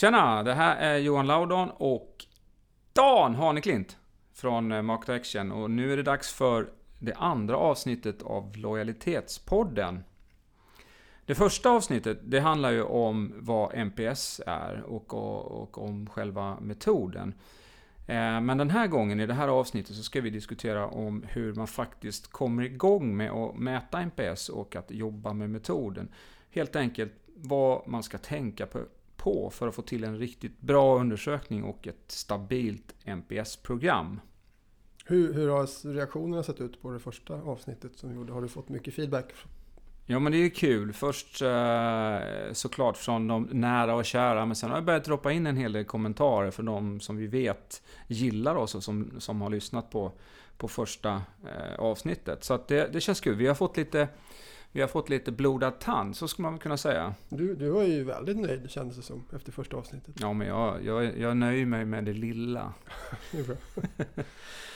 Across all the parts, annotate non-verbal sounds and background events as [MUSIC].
Tjena! Det här är Johan Laudon och Dan Haneklint från eh, Market Action. Och nu är det dags för det andra avsnittet av Lojalitetspodden. Det första avsnittet, det handlar ju om vad MPS är och, och, och om själva metoden. Eh, men den här gången i det här avsnittet så ska vi diskutera om hur man faktiskt kommer igång med att mäta NPS och att jobba med metoden. Helt enkelt vad man ska tänka på för att få till en riktigt bra undersökning och ett stabilt NPS-program. Hur, hur har reaktionerna sett ut på det första avsnittet som vi gjorde? Har du fått mycket feedback Ja men det är ju kul. Först eh, såklart från de nära och kära. Men sen har jag börjat droppa in en hel del kommentarer för de som vi vet gillar oss och som, som har lyssnat på, på första eh, avsnittet. Så att det, det känns kul. Vi har fått lite vi har fått lite blodad tand, så skulle man kunna säga. Du, du var ju väldigt nöjd kändes det som efter första avsnittet. Ja, men jag, jag, jag nöjer mig med det lilla. [LAUGHS] det är bra.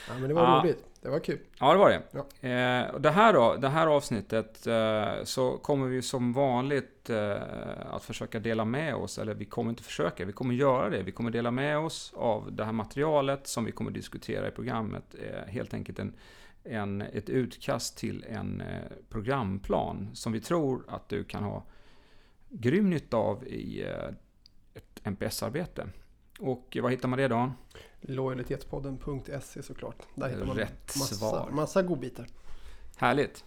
ja, men det var ja. roligt. Det var kul. Ja, det var det. Ja. Eh, det här då, det här avsnittet, eh, så kommer vi som vanligt eh, att försöka dela med oss, eller vi kommer inte försöka, vi kommer göra det. Vi kommer dela med oss av det här materialet som vi kommer diskutera i programmet. Eh, helt enkelt en en, ett utkast till en eh, programplan som vi tror att du kan ha grym nytta av i eh, ett NPS-arbete. Och vad hittar man det då? Lojalitetspodden.se såklart. Där hittar man Rätt massa, svar. massa godbitar. Härligt.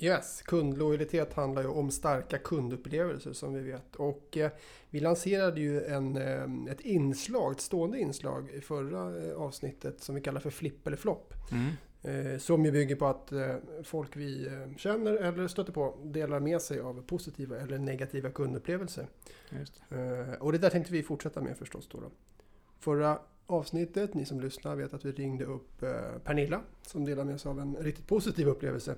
Yes, kundlojalitet handlar ju om starka kundupplevelser som vi vet. Och eh, vi lanserade ju en, eh, ett inslag, ett stående inslag i förra eh, avsnittet som vi kallar för flipp eller flopp. Mm. Eh, som ju bygger på att eh, folk vi eh, känner eller stöter på delar med sig av positiva eller negativa kundupplevelser. Och det där tänkte vi fortsätta med förstås då. då. Förra avsnittet, ni som lyssnar vet att vi ringde upp Pernilla som delar med sig av en riktigt positiv upplevelse.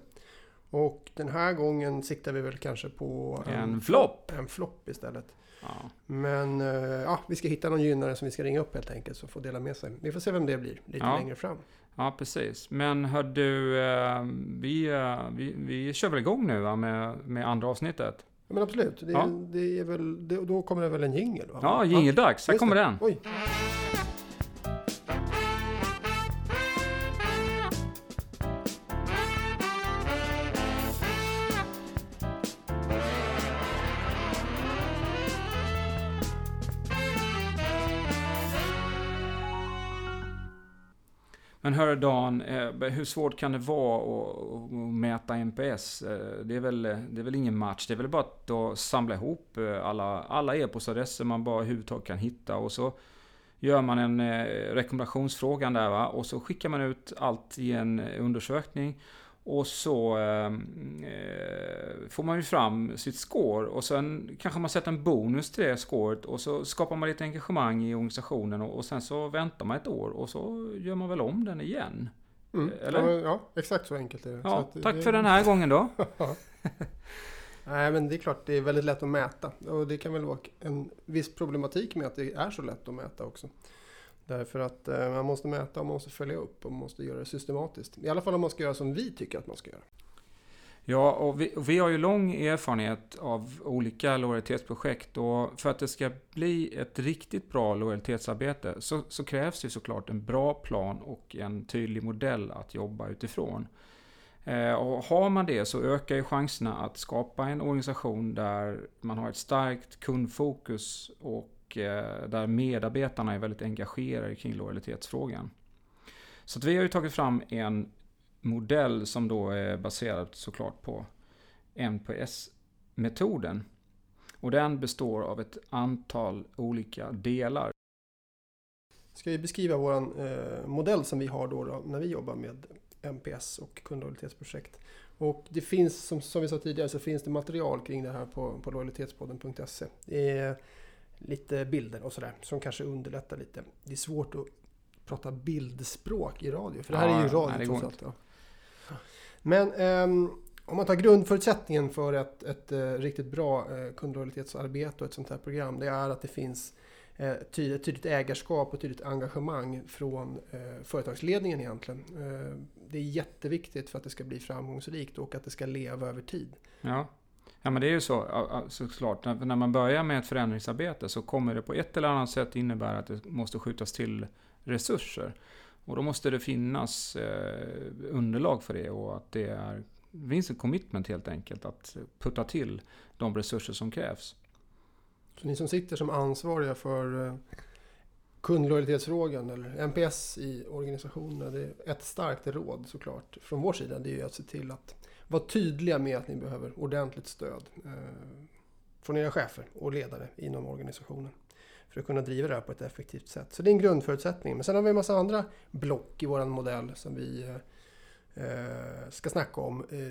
Och den här gången siktar vi väl kanske på en, en flopp. En flopp istället. Ja. Men eh, ja, vi ska hitta någon gynnare som vi ska ringa upp helt enkelt som får dela med sig. Vi får se vem det blir lite ja. längre fram. Ja, precis. Men hör du, eh, vi, eh, vi, vi kör väl igång nu va, med, med andra avsnittet? Ja, men absolut. Det, ja. det är väl, det, då kommer det väl en jingel? Ja, jingeldags. Här kommer den. Oj. Men Dan, eh, hur svårt kan det vara att, mäta NPS? Eh, det är, väl, det är väl ingen match, det är väl bara att samla ihop eh, alla, alla e-postadresser man bara överhuvudtaget kan hitta och så gör man en rekommendationsfråga där va? och så skickar man ut allt i en undersökning. Och så ehm, eh, får man ju fram sitt score och sen kanske man sätter en bonus till det scoret och så skapar man lite engagemang i organisationen och, och sen så väntar man ett år och så gör man väl om den igen. Mm. Eller? Ja, ja, exakt så enkelt är det. Ja, tack det... för den här gången då. [LAUGHS] Nej, men det är klart, det är väldigt lätt att mäta. Och det kan väl vara en viss problematik med att det är så lätt att mäta också. Därför att eh, man måste mäta och man måste följa upp och man måste göra det systematiskt. I alla fall om man ska göra som vi tycker att man ska göra. Ja, och vi, och vi har ju lång erfarenhet av olika lojalitetsprojekt och för att det ska bli ett riktigt bra lojalitetsarbete så, så krävs det såklart en bra plan och en tydlig modell att jobba utifrån. Eh, och har man det så ökar ju chanserna att skapa en organisation där man har ett starkt kundfokus och och eh, där medarbetarna är väldigt engagerade kring lojalitetsfrågan. Så att vi har ju tagit fram en modell som då är baserad såklart på NPS-metoden. Och den består av ett antal olika delar. Ska vi beskriva vår eh, modell som vi har då, då, när vi jobbar med NPS och kundlojalitetsprojekt. Och det finns, som, som vi sa tidigare, så finns det material kring det här på, på lojalitetspodden.se lite bilder och sådär som kanske underlättar lite. Det är svårt att prata bildspråk i radio för det här ja, är ju radio trots allt. Ja. Men um, om man tar grundförutsättningen för ett, ett uh, riktigt bra uh, kundlojalitetsarbete och ett sånt här program det är att det finns uh, tydligt, tydligt ägarskap och tydligt engagemang från uh, företagsledningen egentligen. Uh, det är jätteviktigt för att det ska bli framgångsrikt och att det ska leva över tid. Ja. Ja men det är ju så såklart. När man börjar med ett förändringsarbete så kommer det på ett eller annat sätt innebära att det måste skjutas till resurser. Och då måste det finnas eh, underlag för det och att det är, det finns ett commitment helt enkelt att putta till de resurser som krävs. Så ni som sitter som ansvariga för eh, kundlojalitetsfrågan eller NPS i organisationen. Det är ett starkt råd såklart från vår sida. Det är att se till att var tydliga med att ni behöver ordentligt stöd eh, från era chefer och ledare inom organisationen för att kunna driva det här på ett effektivt sätt. Så det är en grundförutsättning. Men sen har vi en massa andra block i vår modell som vi eh, eh, ska snacka om. Eh,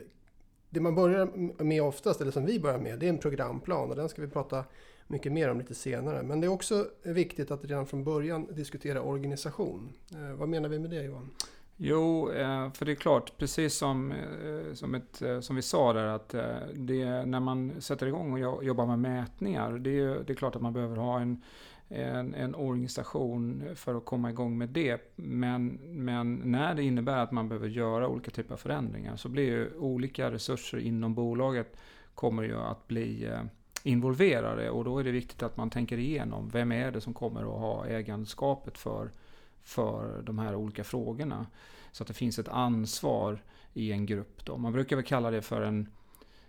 det man börjar med oftast, eller som vi börjar med, det är en programplan och den ska vi prata mycket mer om lite senare. Men det är också viktigt att redan från början diskutera organisation. Eh, vad menar vi med det Johan? Jo, eh, för det är klart, precis som, eh, som, ett, eh, som vi sa där, att det, när man sätter igång och jobbar med mätningar, det är, det är klart att man behöver ha en, en, en, organisation för att komma igång med det. Men, men när det innebär att man behöver göra olika typer av förändringar så blir ju olika resurser inom bolaget kommer ju att bli involverade och då är det viktigt att man tänker igenom vem är det som kommer att ha ägandeskapet för, för de här olika frågorna. Så att det finns ett ansvar i en grupp. Då. Man brukar väl kalla det för en...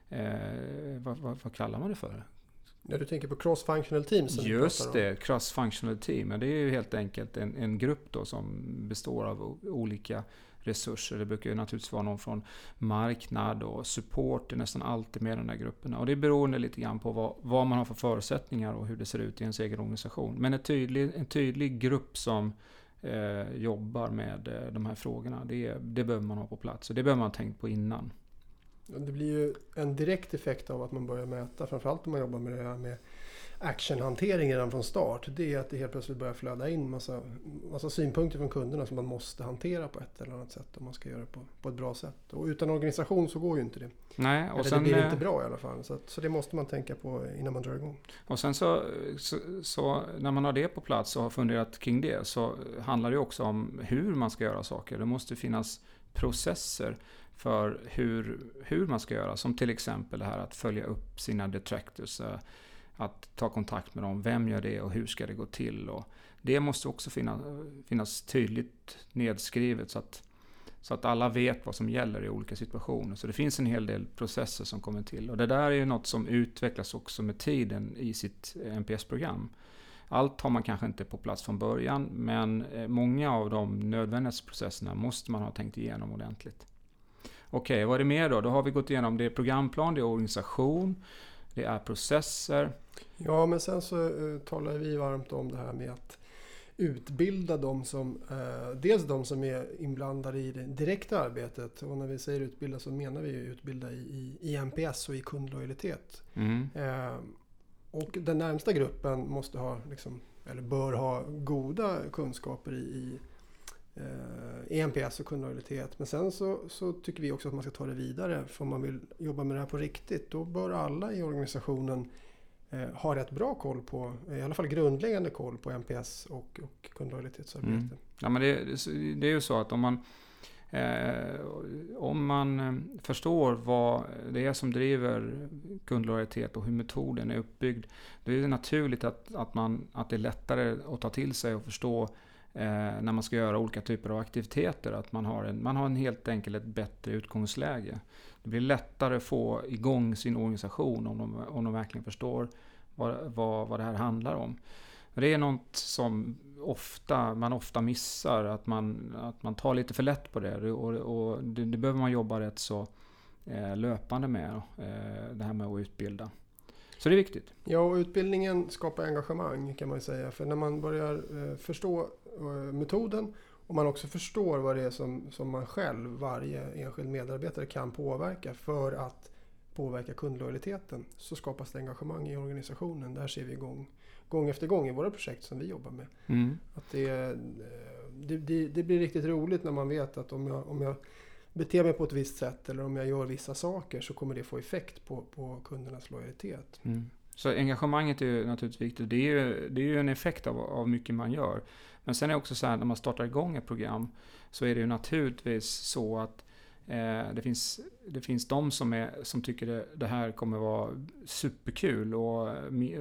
Eh, vad, vad, vad, kallar man det för? Ja, du tänker på cross-functional team? Just det, cross-functional team. Det är ju helt enkelt en, en grupp då som består av olika resurser. Det brukar ju naturligtvis vara någon från marknad och support är nästan alltid med i de där grupperna. Och det är beroende lite grann på vad, vad man har för förutsättningar och hur det ser ut i ens egen organisation. Men en tydlig, en tydlig grupp som eh, jobbar med eh, de här frågorna, det, det behöver man ha på plats. Och det behöver man ha tänkt på innan. Det blir ju en direkt effekt av att man börjar mäta, framförallt om man jobbar med det här med actionhantering redan från start. Det är att det helt plötsligt börjar flöda in massa, massa synpunkter från kunderna som man måste hantera på ett eller annat sätt om man ska göra det på, på ett bra sätt. Och utan organisation så går ju inte det. Nej, och eller sen, det blir inte bra i alla fall. Så, så det måste man tänka på innan man drar igång. Och sen så, så, så, när man har det på plats och har funderat kring det så handlar det också om hur man ska göra saker. Det måste finnas processer för hur, hur man ska göra. Som till exempel det här att följa upp sina detractors. Att ta kontakt med dem. Vem gör det och hur ska det gå till? Och det måste också finnas, finnas tydligt nedskrivet så att, så att alla vet vad som gäller i olika situationer. Så det finns en hel del processer som kommer till. Och det där är ju något som utvecklas också med tiden i sitt eh, NPS-program. Allt har man kanske inte på plats från början, men eh, många av de nödvändiga processerna måste man ha tänkt igenom ordentligt. Okej, okay, vad är det mer då? Då har vi gått igenom det är programplan, det är organisation, det är processer. Ja, men sen så uh, talar vi varmt om det här med att utbilda de som, uh, dels de som är inblandade i det direkta arbetet. Och när vi säger utbilda så menar vi utbilda i, i, i NPS och i kundlojalitet. Mm. Uh, och den närmsta gruppen måste ha, liksom, eller bör ha goda kunskaper i, i eh, och kundlojalitet. Men sen så, så, tycker vi också att man ska ta det vidare. För om man vill jobba med det här på riktigt då bör alla i organisationen eh, rätt bra koll på, eh, i alla fall grundläggande koll på NPS och, och kundlojalitetsarbete. Mm. Ja, men det, det, är ju så att om man Eh, om man eh, förstår vad det är som driver kundlojalitet och hur metoden är uppbyggd, då är det naturligt att, att, man, att det är lättare att ta till sig och förstå eh, när man ska göra olika typer av aktiviteter. Att man har, en, man har en helt enkelt ett bättre utgångsläge. Det blir lättare att få igång sin organisation om de, om de verkligen förstår vad, vad, vad det här handlar om. Det är något som ofta, man ofta missar, att man, att man tar lite för lätt på det. Och, och det, det behöver man jobba rätt så eh, löpande med, eh, det här med att utbilda. Så det är viktigt. Ja, och utbildningen skapar engagemang kan man ju säga. För när man börjar eh, förstå eh, metoden och man också förstår vad det är som, som man själv, varje enskild medarbetare kan påverka för att påverka kundlojaliteten så skapas det engagemang i organisationen. Där ser vi igång gång efter gång i våra projekt som vi jobbar med. Mm. Att det, det, det, det, blir riktigt roligt när man vet att om jag, om jag beter mig på ett visst sätt eller om jag gör vissa saker så kommer det få effekt på, på kundernas lojalitet. Mm. Så engagemanget är ju naturligtvis viktigt. Det är ju, det är ju en effekt av, av mycket man gör. Men sen är det också så här när man startar igång ett program så är det ju naturligtvis så att Eh, det, finns, det finns de som, är, som tycker det, det här kommer vara superkul och,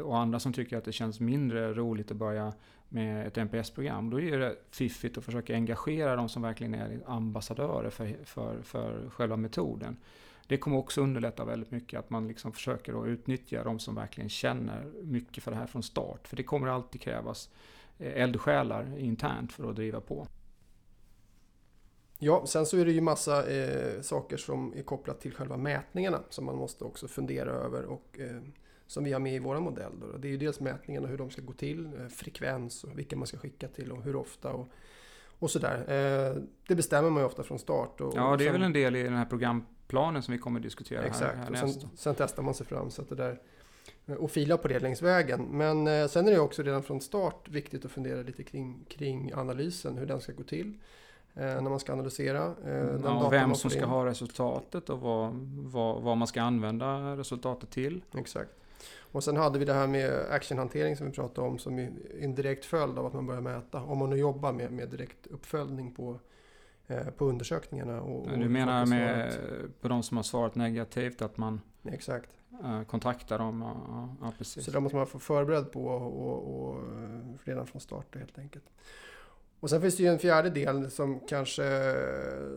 och andra som tycker att det känns mindre roligt att börja med ett NPS-program. Då är det fiffigt att försöka engagera de som verkligen är ambassadörer för, för, för själva metoden. Det kommer också underlätta väldigt mycket att man liksom försöker att utnyttja de som verkligen känner mycket för det här från start. För det kommer alltid krävas eh, eldsjälar internt för att driva på. Ja, sen så är det ju massa eh, saker som är kopplat till själva mätningarna som man måste också fundera över och eh, som vi har med i vår modell. Då. Det är ju dels mätningarna hur de ska gå till, eh, frekvens och vilka man ska skicka till och hur ofta och, och sådär. Eh, det bestämmer man ju ofta från start. Och, ja, det är väl en del i den här programplanen som vi kommer att diskutera exakt, här, här och sen, sen, testar man sig fram så att det där eh, och fila på det längs vägen. Men eh, sen är det också redan från start viktigt att fundera lite kring, kring analysen, hur den ska gå till eh, när man ska analysera. Eh, ja, vem som ska ha resultatet och vad, vad, vad man ska använda resultatet till. Exakt. Och sen hade vi det här med actionhantering som vi pratade om som är en direkt följd av att man börjar mäta. Om man nu jobbar med, med direkt uppföljning på, på undersökningarna. Och, du menar med på de som har svarat negativt att man Exakt. Eh, kontaktar dem? Ja, ja, precis. Så det måste man vara förberedd på och, och, eh, redan från start helt enkelt. Och sen finns det ju en fjärde del som kanske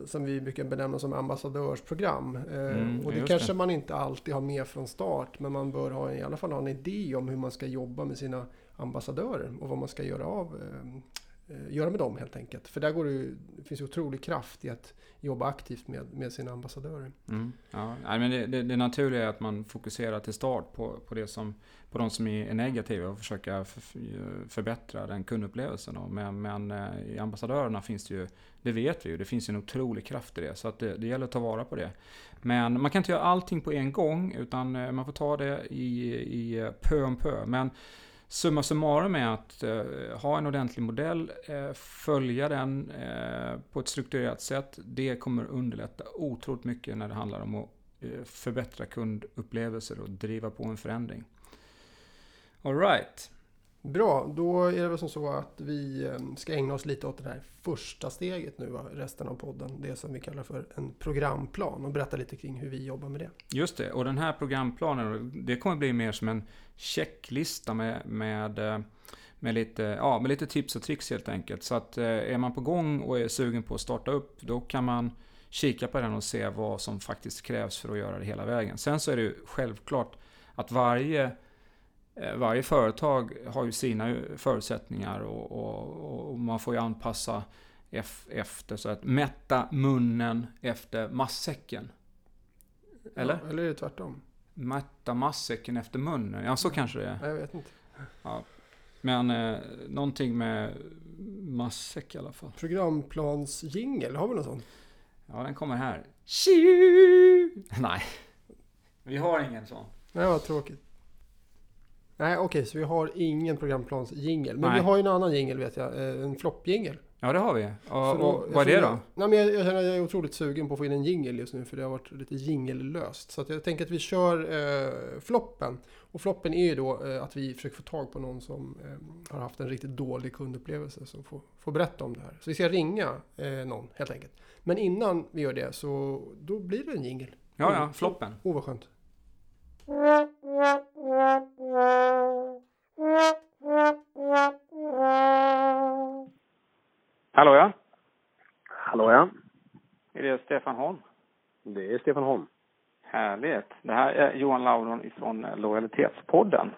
som vi brukar benämna som ambassadörsprogram. Eh, mm, och det kanske det. man inte alltid har med från start men man bör ha, i alla fall ha en idé om hur man ska jobba med sina ambassadörer och vad man ska göra, av, eh, Eh, göra med dem helt enkelt. För där går det, det finns otrolig kraft i att jobba aktivt med, med sina ambassadörer. Mm, ja, men det, det, det naturliga är att man fokuserar till start på, på det som på de som är negativa och försöka förbättra den kundupplevelsen. Men, men eh, i ambassadörerna finns det ju, det vet vi ju, det finns en otrolig kraft i det. Så att det, det gäller att ta vara på det. Men man kan inte göra allting på en gång utan eh, man får ta det i, i pö om pö. Men summa summarum är att eh, ha en ordentlig modell, eh, följa den eh, på ett strukturerat sätt. Det kommer underlätta otroligt mycket när det handlar om att eh, förbättra kundupplevelser och driva på en förändring. Alright. Bra, då är det väl som så att vi eh, ska ägna oss lite åt det här första steget nu, resten av podden. Det som vi kallar för en programplan och berätta lite kring hur vi jobbar med det. Just det, och den här programplanen, det kommer bli mer som en checklista med, med eh, med lite, ja, med lite tips och tricks helt enkelt. Så att eh, är man på gång och är sugen på att starta upp, då kan man kika på den och se vad som faktiskt krävs för att göra det hela vägen. Sen så är det ju självklart att varje varje företag har ju sina förutsättningar och, och, och man får ju anpassa efter så att mätta munnen efter massäcken. Eller? Ja, eller är det tvärtom? Mätta massäcken efter munnen. Ja, så kanske det är. Jag vet inte. Ja. Men eh, någonting med massäck i alla fall. Programplansjingel, har vi någon sån? Ja, den kommer här. [LAUGHS] Nej, vi har ingen sån. Nej, vad tråkigt. Nej, okej, okay, så vi har ingen programplansjingel. Men Nej. vi har ju en annan jingel vet jag, eh, en floppjingel. Ja, det har vi. Och, då, och vad är det då? Nej, men jag, jag, känner att jag är otroligt sugen på att få in en jingel just nu, för det har varit lite jingellöst. Så jag tänker att vi kör eh, floppen. Och floppen är ju då eh, att vi försöker få tag på någon som eh, har haft en riktigt dålig kundupplevelse som får, får berätta om det här. Så vi ska ringa eh, någon helt enkelt. Men innan vi gör det så då blir det en jingel. Ja, ja, floppen. Åh, oh, vad skönt. Hallå ja? Hallå ja? Är det Stefan Holm? Det är Stefan Holm. Härligt. Det här är Johan Lauron ifrån Lojalitetspodden.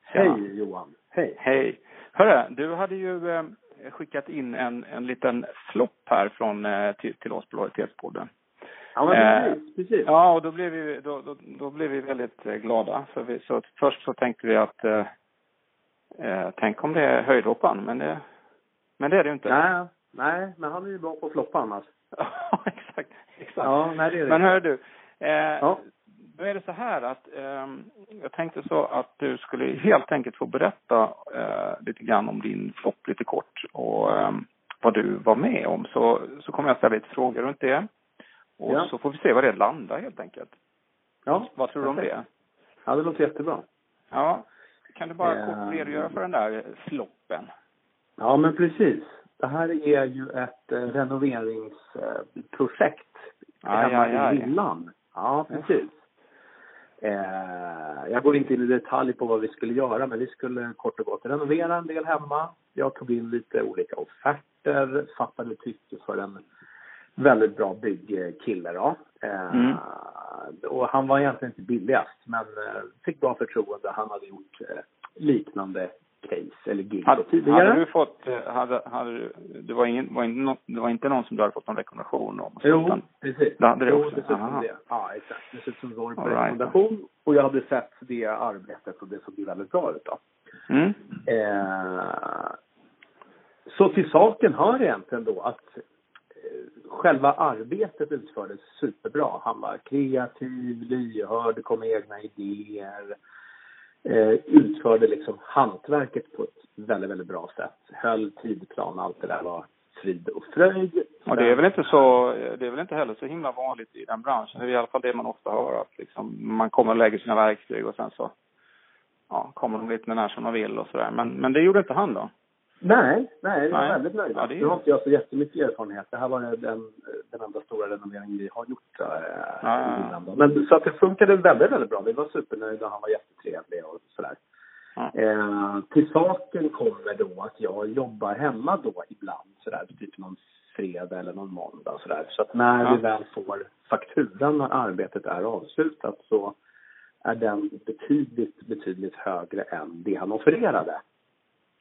Hej Johan. Hej. Hej. Hörru, du hade ju eh, skickat in en, en liten flopp här från, eh, till, till oss på Lojalitetspodden. Ja, men precis, eh, precis. Ja, och då blev vi, då, då, då blev vi väldigt eh, glada. Så, vi, så först så tänkte vi att eh, eh, tänk om det är höjdhopparen, men det, men det är det ju inte. Nej, nej, men han är ju bra på att floppa annars. [LAUGHS] ja, exakt. exakt. Ja, nej, det är det. Men hör du, eh, ja. då är det så här att eh, jag tänkte så att du skulle helt enkelt få berätta eh, lite grann om din flopp lite kort och eh, vad du var med om. Så, så kommer jag ställa lite frågor runt det. Och ja. så får vi se var det landar helt enkelt. Ja. Vad tror du om det? Ja, det låter jättebra. Ja. Kan du bara kort eh, redogöra för den där floppen? Ja, men precis. Det här är ju ett eh, renoveringsprojekt Aj, hemma aj, aj. i villan. Ja, precis. Eh, jag går inte in i detalj på vad vi skulle göra, men vi skulle kort och gott renovera en del hemma. Jag tog in lite olika offerter, fattade tycke för en väldigt bra byggkille då. Eh, Mm. Och han var egentligen inte billigast, men eh, fick bra förtroende. Han hade gjort eh, liknande case eller gig Hade, tidigare. hade du fått, hade, hade du, det var ingen, var inte, nå- det var inte någon som du hade fått någon rekommendation om? Jo, Utan- precis. Det hade det jo, också? dessutom det. Ja, exakt. Dessutom var det på All right. rekommendation. Och jag hade sett det arbetet och det såg ju väldigt bra ut då. Mm. Eh, så till saken hör egentligen då att själva arbetet utfördes superbra. Han var kreativ, lyhörd, kom med egna idéer. Eh, utförde liksom hantverket på ett väldigt, väldigt bra sätt. Höll tidplan, allt det där var frid och fröjd. Och det är väl inte så, det är väl inte heller så himla vanligt i den branschen. Det är i alla fall det man ofta hör att liksom, man kommer och lägger sina verktyg och sen så, ja, kommer de lite när som de vill och sådär. Men, men det gjorde inte han då? Nej, nej, vi Nej. väldigt nöjda. Ja, det är- Nu har inte jag så jättemycket erfarenhet. Det här var den, den enda stora renoveringen vi har gjort. Äh, ja. Men så att det funkade väldigt, väldigt bra. Vi var supernöjda han var jättetrevlig och sådär. Ja. Eh, till saken kommer då att jag jobbar hemma då ibland sådär, typ någon fredag eller någon måndag sådär. Så att när Ja. vi väl får fakturan när arbetet är avslutat så är den betydligt, betydligt högre än det han offererade.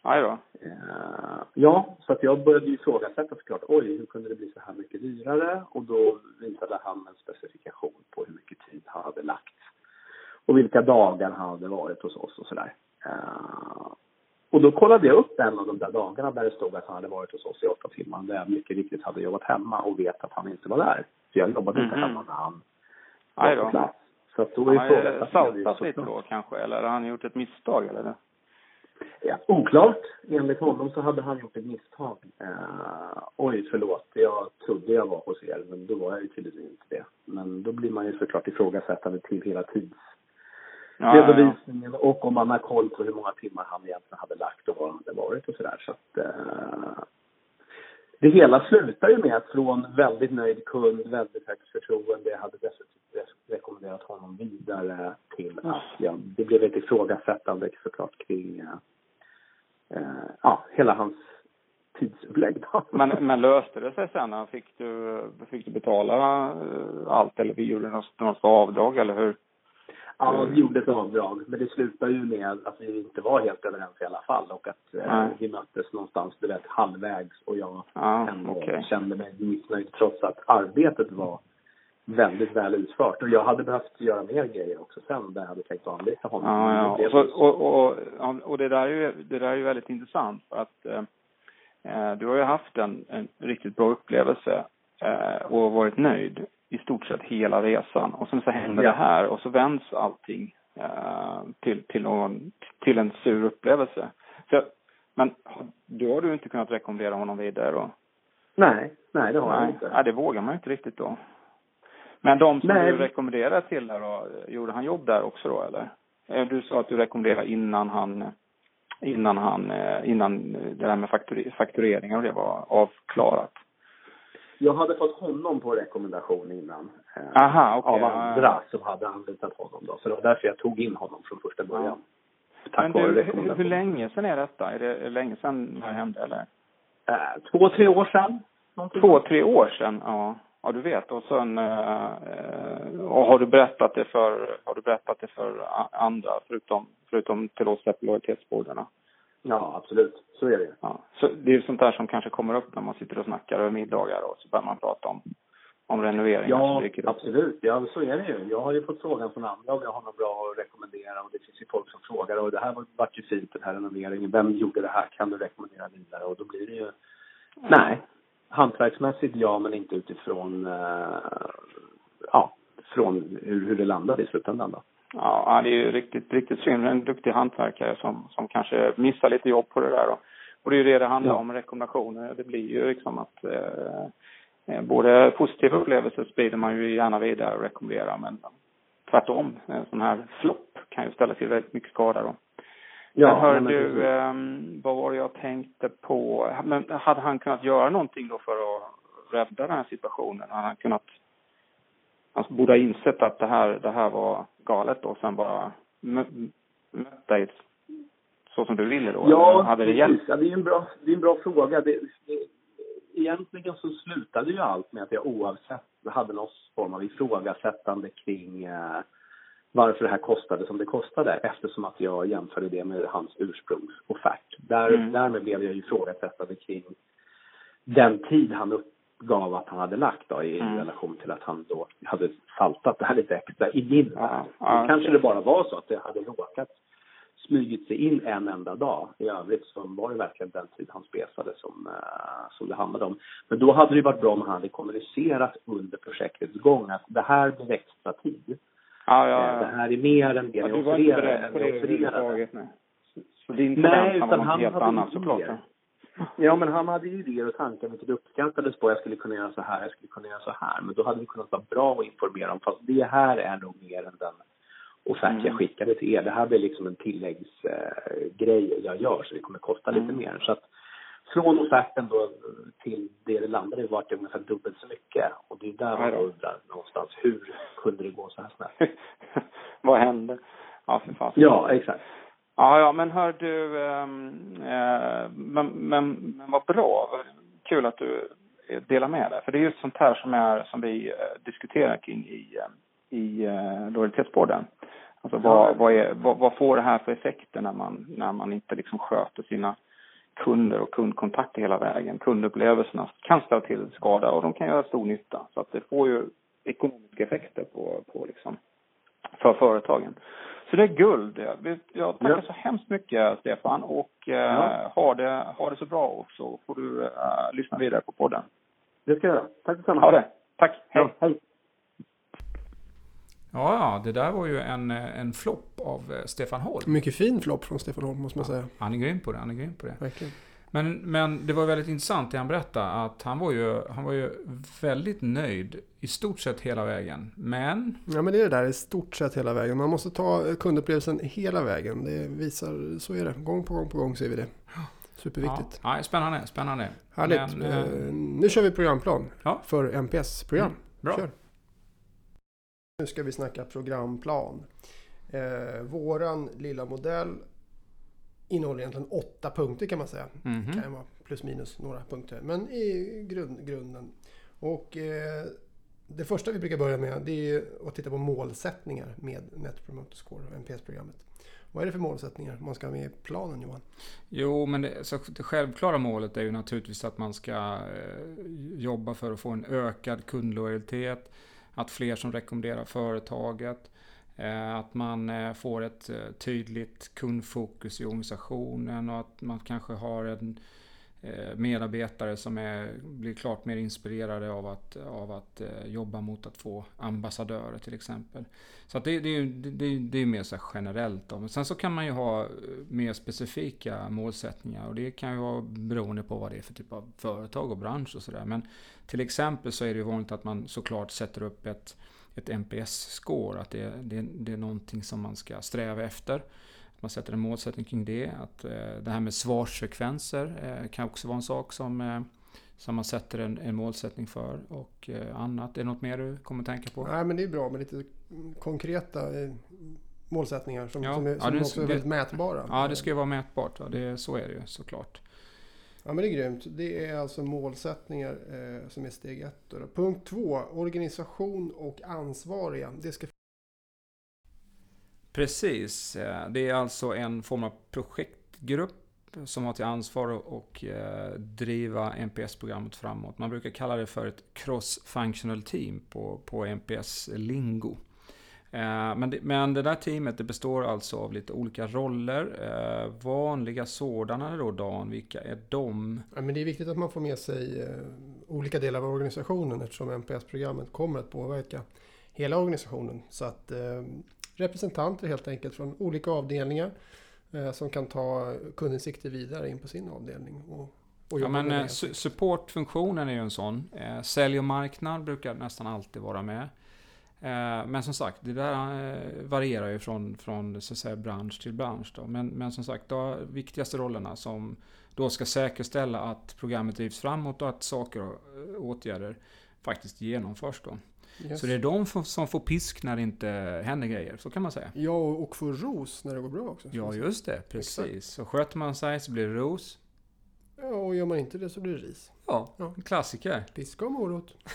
Aj då. Eh, ja, så att jag började ju ifrågasätta såklart. Oj, hur kunde det bli så här mycket dyrare? Och då visade han en specifikation på hur mycket tid han hade lagt. Och vilka dagar han hade varit hos oss och sådär. Eh, och då kollade jag upp en av de där dagarna där det stod att han hade varit hos oss i åtta timmar. Där jag mycket riktigt hade jobbat hemma och vet att han inte var där. För jag jobbade inte Mhm. hemma när han var på plats. Så att då ifrågasatte jag det saltat lite då kanske, eller har han gjort ett misstag eller? Ja, oklart. Enligt honom så hade han gjort ett misstag. Eh, oj, förlåt. Jag trodde jag var hos er, men då var jag ju tydligen inte det. Men då blir man ju såklart ifrågasättande till hela tidsredovisningen och om man har koll på hur många timmar han egentligen hade lagt och var han hade varit och sådär. Så att, eh, det hela slutar ju med att från väldigt nöjd kund, väldigt högt förtroende, jag hade dessutom re- rekommenderat honom vidare till att ja, det blev ett ifrågasättande såklart kring eh, eh, ja, hela hans tidsupplägg. [LAUGHS] Men, men löste det sig sen? Fick du, fick du betala eh, allt eller vi gjorde något, något avdrag eller hur? Ja, vi gjorde ett avdrag. Men det slutade ju med att vi inte var helt överens i alla fall och att eh, vi möttes någonstans, du vet, halvvägs och jag Ja, ändå okej. kände mig missnöjd trots att arbetet var väldigt väl utfört. Och jag hade behövt göra mer grejer också sen där jag hade tänkt att anlita honom. Ja, ja. Och, så, och, och, och det där är ju, det där är ju väldigt intressant för att eh, eh, du har ju haft en, en riktigt bra upplevelse eh, och varit nöjd i stort sett hela resan. Och sen så händer Ja. det här och så vänds allting eh, till, till, någon, till en sur upplevelse. Så, men då har du inte kunnat rekommendera honom vidare då? Nej, nej det har jag Nej, inte. nej, det vågar man ju inte riktigt då. Men de som Nej. du rekommenderar till där då, gjorde han jobb där också då eller? Eh, Du sa att du rekommenderade innan han, innan han, eh, innan det där med fakture- faktureringen och det var avklarat. Jag hade fått honom på rekommendation innan. eh, Aha, okej. Av ja, andra ja. som hade anlitat honom då. Så det var därför jag tog in honom från första början. Tack Men du, hur, hur länge sedan är detta? Är det länge sedan det här hände eller? Eh, två, tre år sedan. någonting. Två, tre år sedan, ja. Ja, du vet. Och sen, eh, eh, och har du berättat det för, har du berättat det för andra förutom, förutom till oss lojalitetsborden? Ja, absolut. Så är det. Ja. Så det är ju sånt där som kanske kommer upp när man sitter och snackar över middagar och så börjar man prata om, om renoveringar Ja, absolut. Ja, så är det ju. Jag har ju fått frågan från andra om jag har något bra att rekommendera och det finns ju folk som frågar och det här var- vart ju fint den här renoveringen. Vem gjorde det här? Kan du rekommendera vidare? Och då blir det ju nej. Hantverksmässigt ja, men inte utifrån eh, ja, från hur, hur det landade i slutändan då. Ja, det är ju riktigt, riktigt synd. En duktig hantverkare som, som kanske missar lite jobb på det där då. Och det är ju det det handlar Ja. om, rekommendationer. Det blir ju liksom att eh, eh, både positiva upplevelser sprider man ju gärna vidare och rekommenderar men tvärtom, en sån här flopp kan ju ställa till väldigt mycket skada då. Men hör nej, du, ehm, vad var det jag tänkte på? Men hade han kunnat göra någonting då för att rädda den här situationen? Hade han kunnat han borde ha insett att det här, det här var galet och sen bara mött dig så som du ville då? Ja, hade det hjälpt? Ja, det är en bra, det är en bra fråga. Det, det, egentligen så slutade ju allt med att jag oavsett hade någon form av ifrågasättande kring eh, varför det här kostade som det kostade eftersom att jag jämförde det med hans ursprungsoffert. Där, mm. Därmed blev jag ifrågasättande kring den tid han uppgav att han hade lagt då, i mm. relation till att han då hade saltat det här lite extra i min ja, ja, Kanske det bara var så att det hade råkat smugit sig in en enda dag. I övrigt så var det verkligen den tid han spesade som, uh, som det handlade om. Men då hade det varit bra om han hade kommunicerat under projektets gång att det här blir extra tid. Ja, ja, ja. Eh, det här är mer än det ja, ni offererade. på det överhuvudtaget? Nej. Så din nej, utan han helt hade annat såklart. Ja, men han hade ju idéer och tankar vilket uppskattades på. Jag skulle kunna göra så här, jag skulle kunna göra så här. Men då hade vi kunnat vara bra och informera om fast det här är nog mer än den offert mm. jag skickade till er. Det här blir liksom en tilläggsgrej eh, jag gör så det kommer kosta mm. lite mer. Så att från offerten då till det det landade i vart det ungefär dubbelt så mycket. Och det är där man undrar någonstans, hur kunde det gå så här snabbt? [LAUGHS] Vad hände? Ja, för fasen. Ja, exakt. Ja, ja, men hör du, ähm, äh, men, men, men vad bra. Kul att du delar med dig. För det är just sånt här som, är, som vi äh, diskuterar kring i, äh, i äh, lojalitetspodden. Alltså vad, vad, är, vad, vad, får det här för effekter när man, när man inte liksom sköter sina kunder och kundkontakter hela vägen. Kundupplevelserna kan ställa till skada och de kan göra stor nytta. Så att det får ju ekonomiska effekter på, på liksom, för företagen. Så det är guld. Jag tackar ja. så hemskt mycket Stefan och eh, ja. ha, det, ha det så bra och så får du uh, lyssna vidare på podden. Det ska jag göra. Tack detsamma. Ha det. Tack. Hej. Ja, hej. Ja, ja, det där var ju en, en flopp av eh, Stefan Holm. Mycket fin flopp från Stefan Holm, måste man ja, säga. Han är grym på det, han är grym på det. Verkligen. Men, men det var väldigt intressant det han berättade, att han var, ju, han var ju väldigt nöjd i stort sett hela vägen. Men... Ja, men det är det där i stort sett hela vägen. Man måste ta kundupplevelsen hela vägen. Det visar, så är det. Gång på gång på gång ser vi det. Superviktigt. Ja, spännande, spännande. Härligt. Men, eh, nu kör vi programplan ja. för MPS-program. Mm, bra. Kör. Nu ska vi snacka programplan. Eh, våran lilla modell innehåller egentligen åtta punkter kan man säga. Mm -hmm. Det kan vara plus minus några punkter. Men i grund, grunden. Och eh, det första vi brukar börja med det är att titta på målsättningar med Net Promoter Score och NPS-programmet. Vad är det för målsättningar man ska ha med i planen Johan? Jo, men det, så det självklara målet är ju naturligtvis att man ska eh, jobba för att få en ökad kundlojalitet att fler som rekommenderar företaget. Eh, att man eh, får ett eh, tydligt kundfokus i organisationen och att man kanske har en medarbetare som är, blir klart mer inspirerade av att, av att jobba mot att få ambassadörer till exempel. Så det, det, det, det är mer så generellt. Då. Men sen så kan man ju ha mer specifika målsättningar och det kan ju vara beroende på vad det är för typ av företag och bransch och sådär. Men till exempel så är det vanligt att man såklart sätter upp ett, ett NPS-score, att det, det, det är någonting som man ska sträva efter. Man sätter en målsättning kring det. Att, eh, det här med svarsfrekvenser eh, kan också vara en sak som, eh, som man sätter en, en målsättning för. Och eh, annat. Är det något mer du kommer tänka på? Nej, men det är bra med lite konkreta eh, målsättningar som, ja, som, är, som ja, det, också är väldigt mätbara. Ja, det ska ju vara mätbart. Ja. Det, så är det ju såklart. Ja men det är grymt. Det är alltså målsättningar eh, som är steg ett. Då. Punkt två, organisation och ansvariga. Det ska... Precis. Eh, det är alltså en form av projektgrupp som har till ansvar att eh, driva NPS-programmet framåt. Man brukar kalla det för ett cross-functional team på, på NPS-lingo. Eh, men det, men det där teamet det består alltså av lite olika roller. Eh, vanliga sådana då Dan, vilka är de? Ja, men det är viktigt att man får med sig eh, olika delar av organisationen eftersom NPS-programmet kommer att påverka hela organisationen. Så att representanter helt enkelt från olika avdelningar som kan ta kundinsikter vidare in på sin avdelning. Och, och ja, men, supportfunktionen är ju en sån. Sälj och marknad brukar nästan alltid vara med. Eh, men som sagt, det där eh, varierar ju från, från så att säga, bransch till bransch. Då. Men, men som sagt, de viktigaste rollerna som då ska säkerställa att programmet drivs framåt och att saker och eh, åtgärder faktiskt genomförs. Då. Yes. Så det är de som får pisk när det inte händer grejer, så kan man säga. Ja, och få ros när det går bra också. Ja, just det. Precis. Exakt. Så sköter man sig så blir det ros. Ja, och gör man inte det så blir det ris. Ja, Ja. klassiker. Piska och morot. [LAUGHS]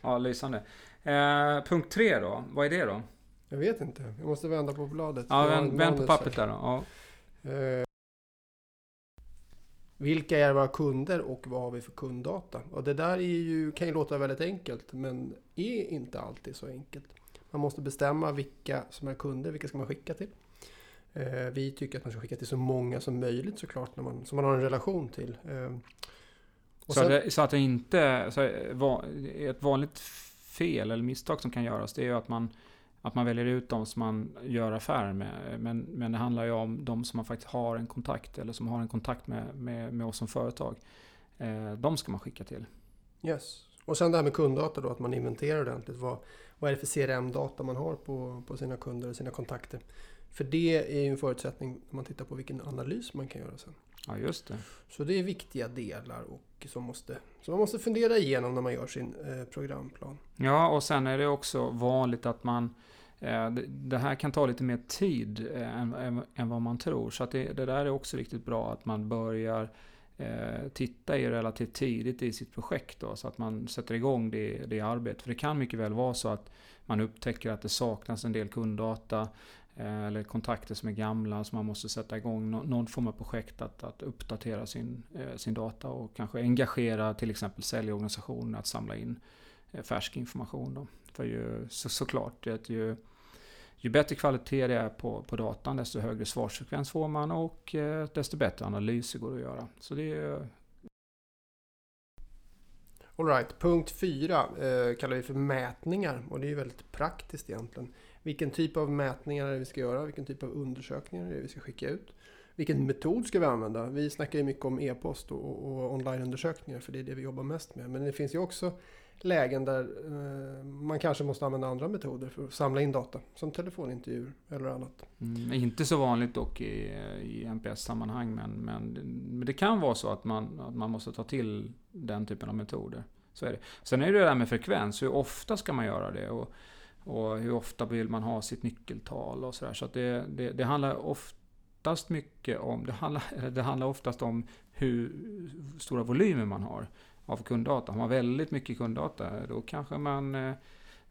Ja, lysande. Eh, punkt tre då. Vad är det då? Jag vet inte. Jag måste vända på bladet. Ja, vänd, vänd på pappret där då. Ja. Eh, vilka är våra kunder och vad har vi för kunddata? Och det där är ju, kan ju låta väldigt enkelt men är inte alltid så enkelt. Man måste bestämma vilka som är kunder, vilka ska man skicka till. Eh, vi tycker att man ska skicka till så många som möjligt såklart, när man, som man har en relation till. Eh, Så, sen- det, så att det inte... Så va- ett vanligt fel eller misstag som kan göras det är ju att man, att man väljer ut de som man gör affärer med. Men, men det handlar ju om de som man faktiskt har en kontakt eller som har en kontakt med, med, med oss som företag. Eh, de ska man skicka till. Yes. Och sen det här med kunddata då, att man inventerar ordentligt. Vad, vad är det för CRM-data man har på, på sina kunder och sina kontakter? För det är ju en förutsättning när man tittar på vilken analys man kan göra sen. Ja, just det. Så det är viktiga delar och som, måste, som man måste fundera igenom när man gör sin eh, programplan. Ja, och sen är det också vanligt att man eh, det- det här kan ta lite mer tid eh, än, än, än vad man tror. Så att det, det där är också riktigt bra att man börjar eh, titta i relativt tidigt i sitt projekt. Då, så att man sätter igång det, det arbetet. För det kan mycket väl vara så att man upptäcker att det saknas en del kunddata. Eh, eller kontakter som är gamla som man måste sätta igång någon form av projekt att, att uppdatera sin, eh, sin data och kanske engagera till exempel säljorganisationer att samla in eh, färsk information. Då. För ju, så, såklart, att ju, ju bättre kvalitet det är på, på datan desto högre svarsfrekvens får man och desto bättre analyser går det att göra. Så det är Alright, punkt fyra eh, kallar vi för mätningar och det är ju väldigt praktiskt egentligen. Vilken typ av mätningar är det vi ska göra? Vilken typ av undersökningar är det vi ska skicka ut? Vilken metod ska vi använda? Vi snackar ju mycket om e-post och, och onlineundersökningar för det är det vi jobbar mest med. Men det finns ju också lägen där eh, man kanske måste använda andra metoder för att samla in data. Som telefonintervjuer eller annat. mm, inte så vanligt dock i, i NPS-sammanhang men, men, men det kan vara så att man, att man måste ta till den typen av metoder. Så är det. Sen är det det där med frekvens, hur ofta ska man göra det? Och, och hur ofta vill man ha sitt nyckeltal och sådär. Så att det, det, det handlar oftast mycket om, det handlar, [LAUGHS] det handlar oftast om hur stora volymer man har av kunddata. Har man väldigt mycket kunddata, då kanske man eh,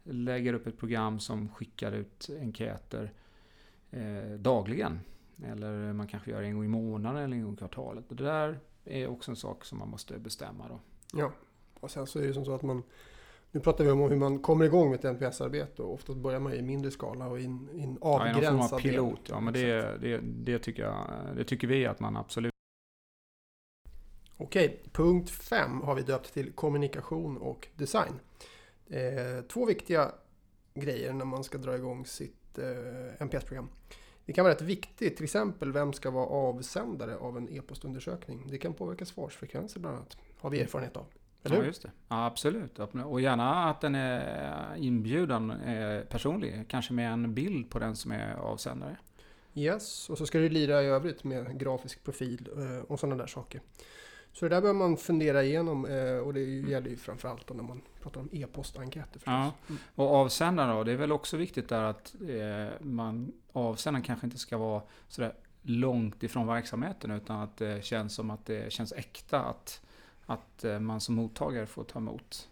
lägger upp ett program som skickar ut enkäter eh, dagligen. Eller man kanske gör en gång i månaden eller en gång i kvartalet. Det där är också en sak som man måste bestämma då. Ja, och sen så är det som så att man nu pratar vi om hur man kommer igång med ett NPS-arbete och oftast börjar man i mindre skala och i en, i en Ja, i någon form avgränsad av del. pilot. Ja, men det, det, det, tycker jag, det tycker vi att man absolut Okej, punkt 5 har vi döpt till kommunikation och design. Eh, två viktiga grejer när man ska dra igång sitt eh, NPS-program. Det kan vara rätt viktigt, till exempel vem ska vara avsändare av en e-postundersökning. Det kan påverka svarsfrekvenser bland annat. Har vi erfarenhet av. Eller Ja, hur? just det. Ja, absolut. Och gärna att den är inbjudan är personlig. Kanske med en bild på den som är avsändare. Yes, och så ska det lira i övrigt med grafisk profil eh, och sådana där saker. Så det där behöver man fundera igenom eh, och det gäller ju framförallt när man pratar om e-postenkäter. Ja. Mm. Och avsändaren då, det är väl också viktigt där att eh, man, avsändaren kanske inte ska vara sådär långt ifrån verksamheten utan att det känns som att det känns äkta att, att eh, man som mottagare får ta emot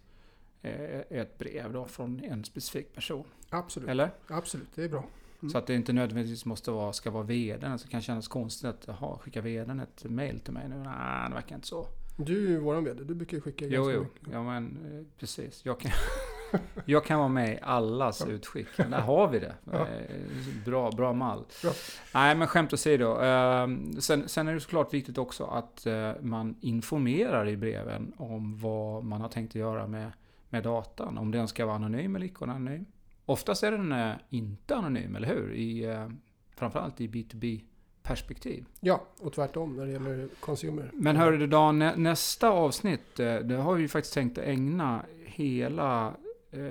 eh, ett brev då från en specifik person. Absolut, Eller? absolut, det är bra. Mm. Så att det inte nödvändigtvis måste vara, ska vara vdn. Så det kan kännas konstigt att, jaha, skickar vdn ett mail till mig nu? Nej, det verkar inte så. Du är ju våran vd, du brukar ju skicka Jo, ganska jo. mycket. Ja, men eh, precis. Jag kan, [LAUGHS] jag kan vara med i allas Ja. utskick. Där har vi det. [LAUGHS] Ja. Eh, Bra, bra mall. Bra. Nej, men skämt åsido. Eh, Sen, sen är det såklart viktigt också att eh, man informerar i breven om vad man har tänkt att göra med, med datan. Om den ska vara anonym eller icke anonym. Oftast är den eh, inte anonym, eller hur? I, framförallt i B2B-perspektiv. Ja, och tvärtom när det gäller consumer. Men hörru du Dan, nä- nästa avsnitt, det har vi ju faktiskt tänkt att ägna hela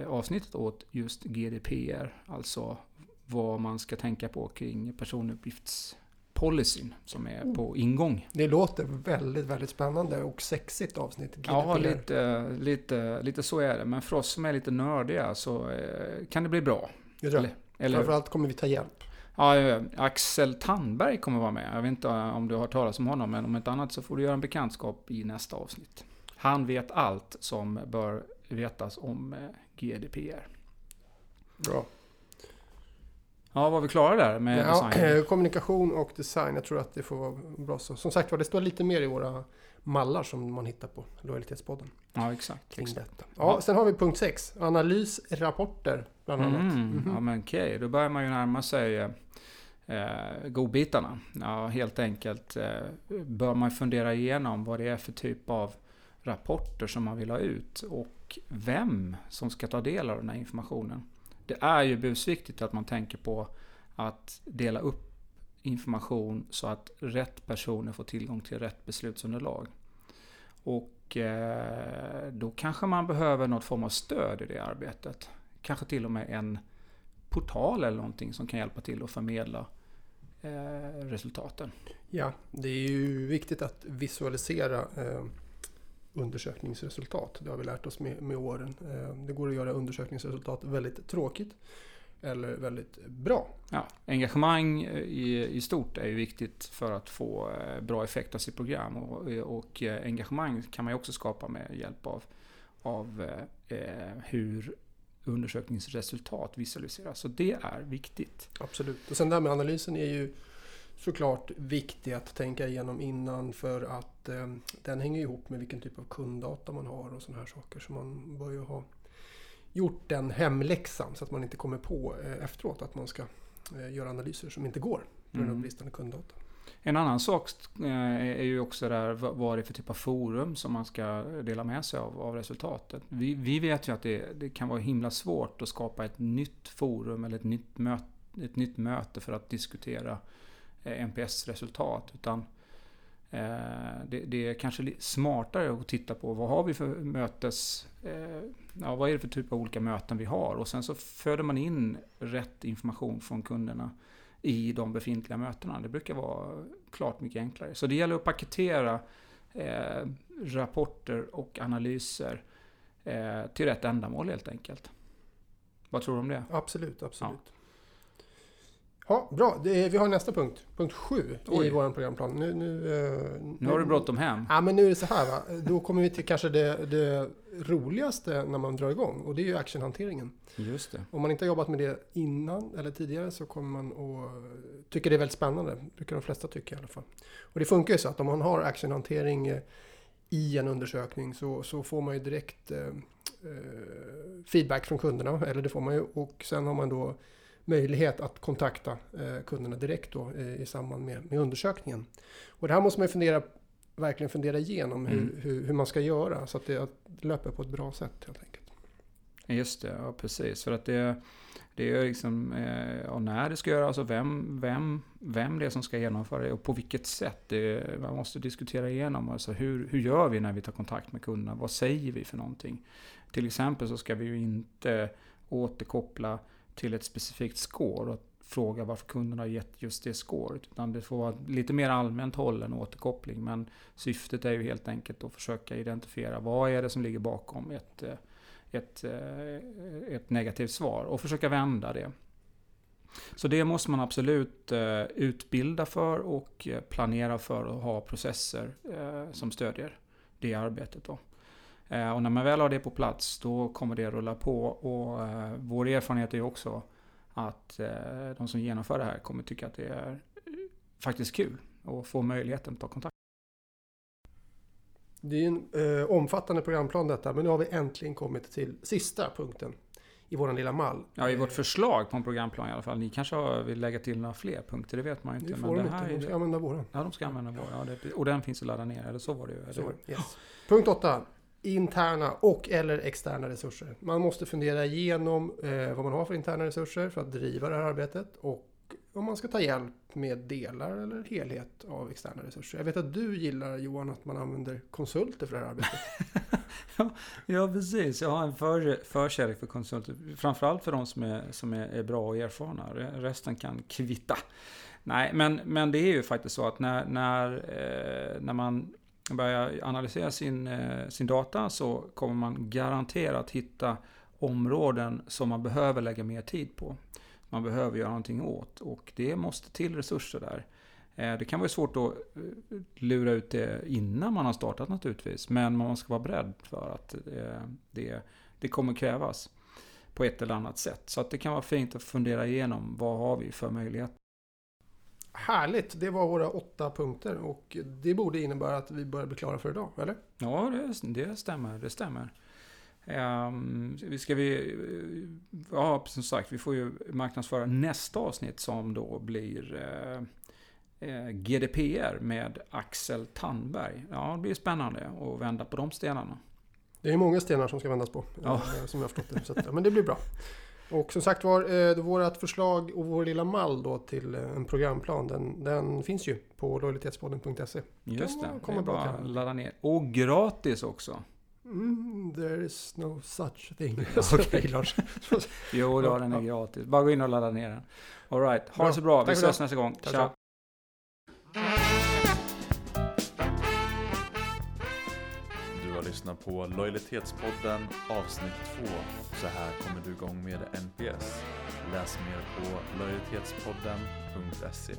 avsnittet åt just GDPR. Alltså vad man ska tänka på kring personuppgifts policyn som är på ingång. Det låter väldigt, väldigt spännande och sexigt avsnitt. Ja, GDPR. lite, lite, lite så är det. Men för oss som är lite nördiga så eh, kan det bli bra. Det tror jag. Eller, eller, Framförallt kommer vi ta hjälp. ja, eh, Axel Tandberg kommer vara med. Jag vet inte om du har hört talas om honom, men om inte annat så får du göra en bekantskap i nästa avsnitt. Han vet allt som bör vetas om eh, GDPR. Bra. Ja, var vi klara där med Ja, design? eh, kommunikation och design, jag tror att det får vara bra så. Som sagt var, det står lite mer i våra mallar som man hittar på Lojalitetspodden Ja, exakt. kring exakt. detta. Ja, sen har vi punkt 6, analysrapporter bland annat. Mm, Mhm. Ja, men okej, då börjar man ju närma sig eh, eh, godbitarna. Ja, helt enkelt eh, bör man fundera igenom vad det är för typ av rapporter som man vill ha ut och vem som ska ta del av den här informationen. Det är ju busviktigt att man tänker på att dela upp information så att rätt personer får tillgång till rätt beslutsunderlag. Och eh, då kanske man behöver något form av stöd i det arbetet. Kanske till och med en portal eller någonting som kan hjälpa till att förmedla eh, resultaten. Ja, det är ju viktigt att visualisera eh, undersökningsresultat. Det har vi lärt oss med, med åren. Eh, det går att göra undersökningsresultat väldigt tråkigt eller väldigt bra. Ja, engagemang eh, i, i stort är ju viktigt för att få eh, bra effekt av sitt program. Och, och engagemang kan man ju också skapa med hjälp av, av eh, hur undersökningsresultat visualiseras. Så det är viktigt. Absolut. Och sen det här med analysen är ju såklart viktig att tänka igenom innan för att eh, den hänger ihop med vilken typ av kunddata man har och sådana här saker. Så man bör ju ha gjort den hemläxan så att man inte kommer på eh, efteråt att man ska eh, göra analyser som inte går på grund av Mm. bristande kunddata. En annan sak eh, är ju också där vad det är för typ av forum som man ska dela med sig av, av resultatet. Vi, vi vet ju att det, det kan vara himla svårt att skapa ett nytt forum eller ett nytt, möt, ett nytt möte för att diskutera NPS-resultat. Utan eh, det, det är kanske smartare att titta på vad har vi för mötes... Eh, ja, vad är det för typ av olika möten vi har? Och sen så föder man in rätt information från kunderna i de befintliga mötena. Det brukar vara klart mycket enklare. Så det gäller att paketera eh, rapporter och analyser eh, till rätt ändamål helt enkelt. Vad tror du om det? Absolut, absolut. Ja, bra. Det, vi har nästa punkt. Punkt 7 i vår programplan. Nu, nu, eh, Nu har du bråttom hem. Ja, men nu är det så här va. Då kommer vi till kanske det, det roligaste när man drar igång. Och det är ju actionhanteringen. Just det. Om man inte har jobbat med det innan eller tidigare så kommer man att tycka det är väldigt spännande. Det brukar de flesta tycka i alla fall. Och det funkar ju så att om man har actionhantering eh, i en undersökning så, så får man ju direkt eh, eh, feedback från kunderna. Eller det får man ju. Och sen har man då möjlighet att kontakta eh, kunderna direkt då, eh, i samband med, med undersökningen. Och det här måste man fundera, verkligen fundera igenom hur, Mm. hur, hur man ska göra så att det löper på ett bra sätt helt enkelt. Just det, ja precis. För att det, det är liksom, eh, när det ska göras och vem, vem, vem det är som ska genomföra det och på vilket sätt. Det, man måste diskutera igenom. Alltså hur, hur gör vi när vi tar kontakt med kunderna? Vad säger vi för någonting? Till exempel så ska vi ju inte återkoppla till ett specifikt score och fråga varför kunderna har gett just det scoret. Utan det får vara lite mer allmänt hållen återkoppling. Men syftet är ju helt enkelt att försöka identifiera vad är det som ligger bakom ett eh, ett, eh, ett negativt svar och försöka vända det. Så det måste man absolut eh, utbilda för och planera för och ha processer som stödjer det arbetet. Då. Eh, Och när man väl har det på plats då kommer det rulla på och eh, vår erfarenhet är också att eh, de som genomför det här kommer tycka att det är faktiskt kul och få möjligheten att ta kontakt. Det är en eh, omfattande programplan detta, men nu har vi äntligen kommit till sista punkten i våran lilla mall. Ja, i vårt förslag på en programplan i alla fall. Ni kanske har- vill lägga till några fler punkter, det vet man ju Det inte. får Men de det här inte, är de ska det. använda våran. Ja, de ska använda vår. Ja, det, och den finns att ladda ner, eller så var det ju. Så, yes. Punkt 8. Interna och eller externa resurser. Man måste fundera igenom eh, vad man har för interna resurser för att driva det här arbetet och om man ska ta hjälp med delar eller helhet av externa resurser. Jag vet att du gillar Johan att man använder konsulter för det här arbetet. [LAUGHS] Ja, precis. Jag har en för, förkärlek för konsulter. Framförallt för de som är, som är, är bra och erfarna. Resten kan kvitta. Nej, men, men det är ju faktiskt så att när, när, eh, när man börjar analysera sin, eh, sin data så kommer man garanterat hitta områden som man behöver lägga mer tid på. Man behöver göra någonting åt och det måste till resurser där. Eh, det kan vara svårt att eh, lura ut det innan man har startat naturligtvis, men man ska vara beredd för att det, det kommer krävas på ett eller annat sätt. Så att det kan vara fint att fundera igenom vad har vi för möjligheter. Härligt, det var våra åtta punkter och det borde innebära att vi börjar bli klara för idag, eller? Ja, det, det stämmer. Det stämmer. Um, ska vi, ja som sagt, vi får ju marknadsföra nästa avsnitt som då blir uh, uh, GDPR med Axel Tandberg. Ja, det blir spännande att vända på de stenarna. Det är många stenar som ska vändas på, ja. uh, som jag har förstått det. Så men det blir bra. Och som sagt var, eh, vårt förslag och vår lilla mall då till en programplan, den, den finns ju på lojalitetspodden.se. Just det, kommer det är bara att ladda ner. Och gratis också. Mm, there is no such thing. [LAUGHS] okay. [LAUGHS] jo, då, den är gratis. Bara gå in och ladda ner den. Alright, ha bra. det så bra. Vi ses nästa gång. Tack Ciao. Lyssnar på Lojalitetspodden avsnitt 2. Så här kommer du igång med NPS. Läs mer på lojalitetspodden.se.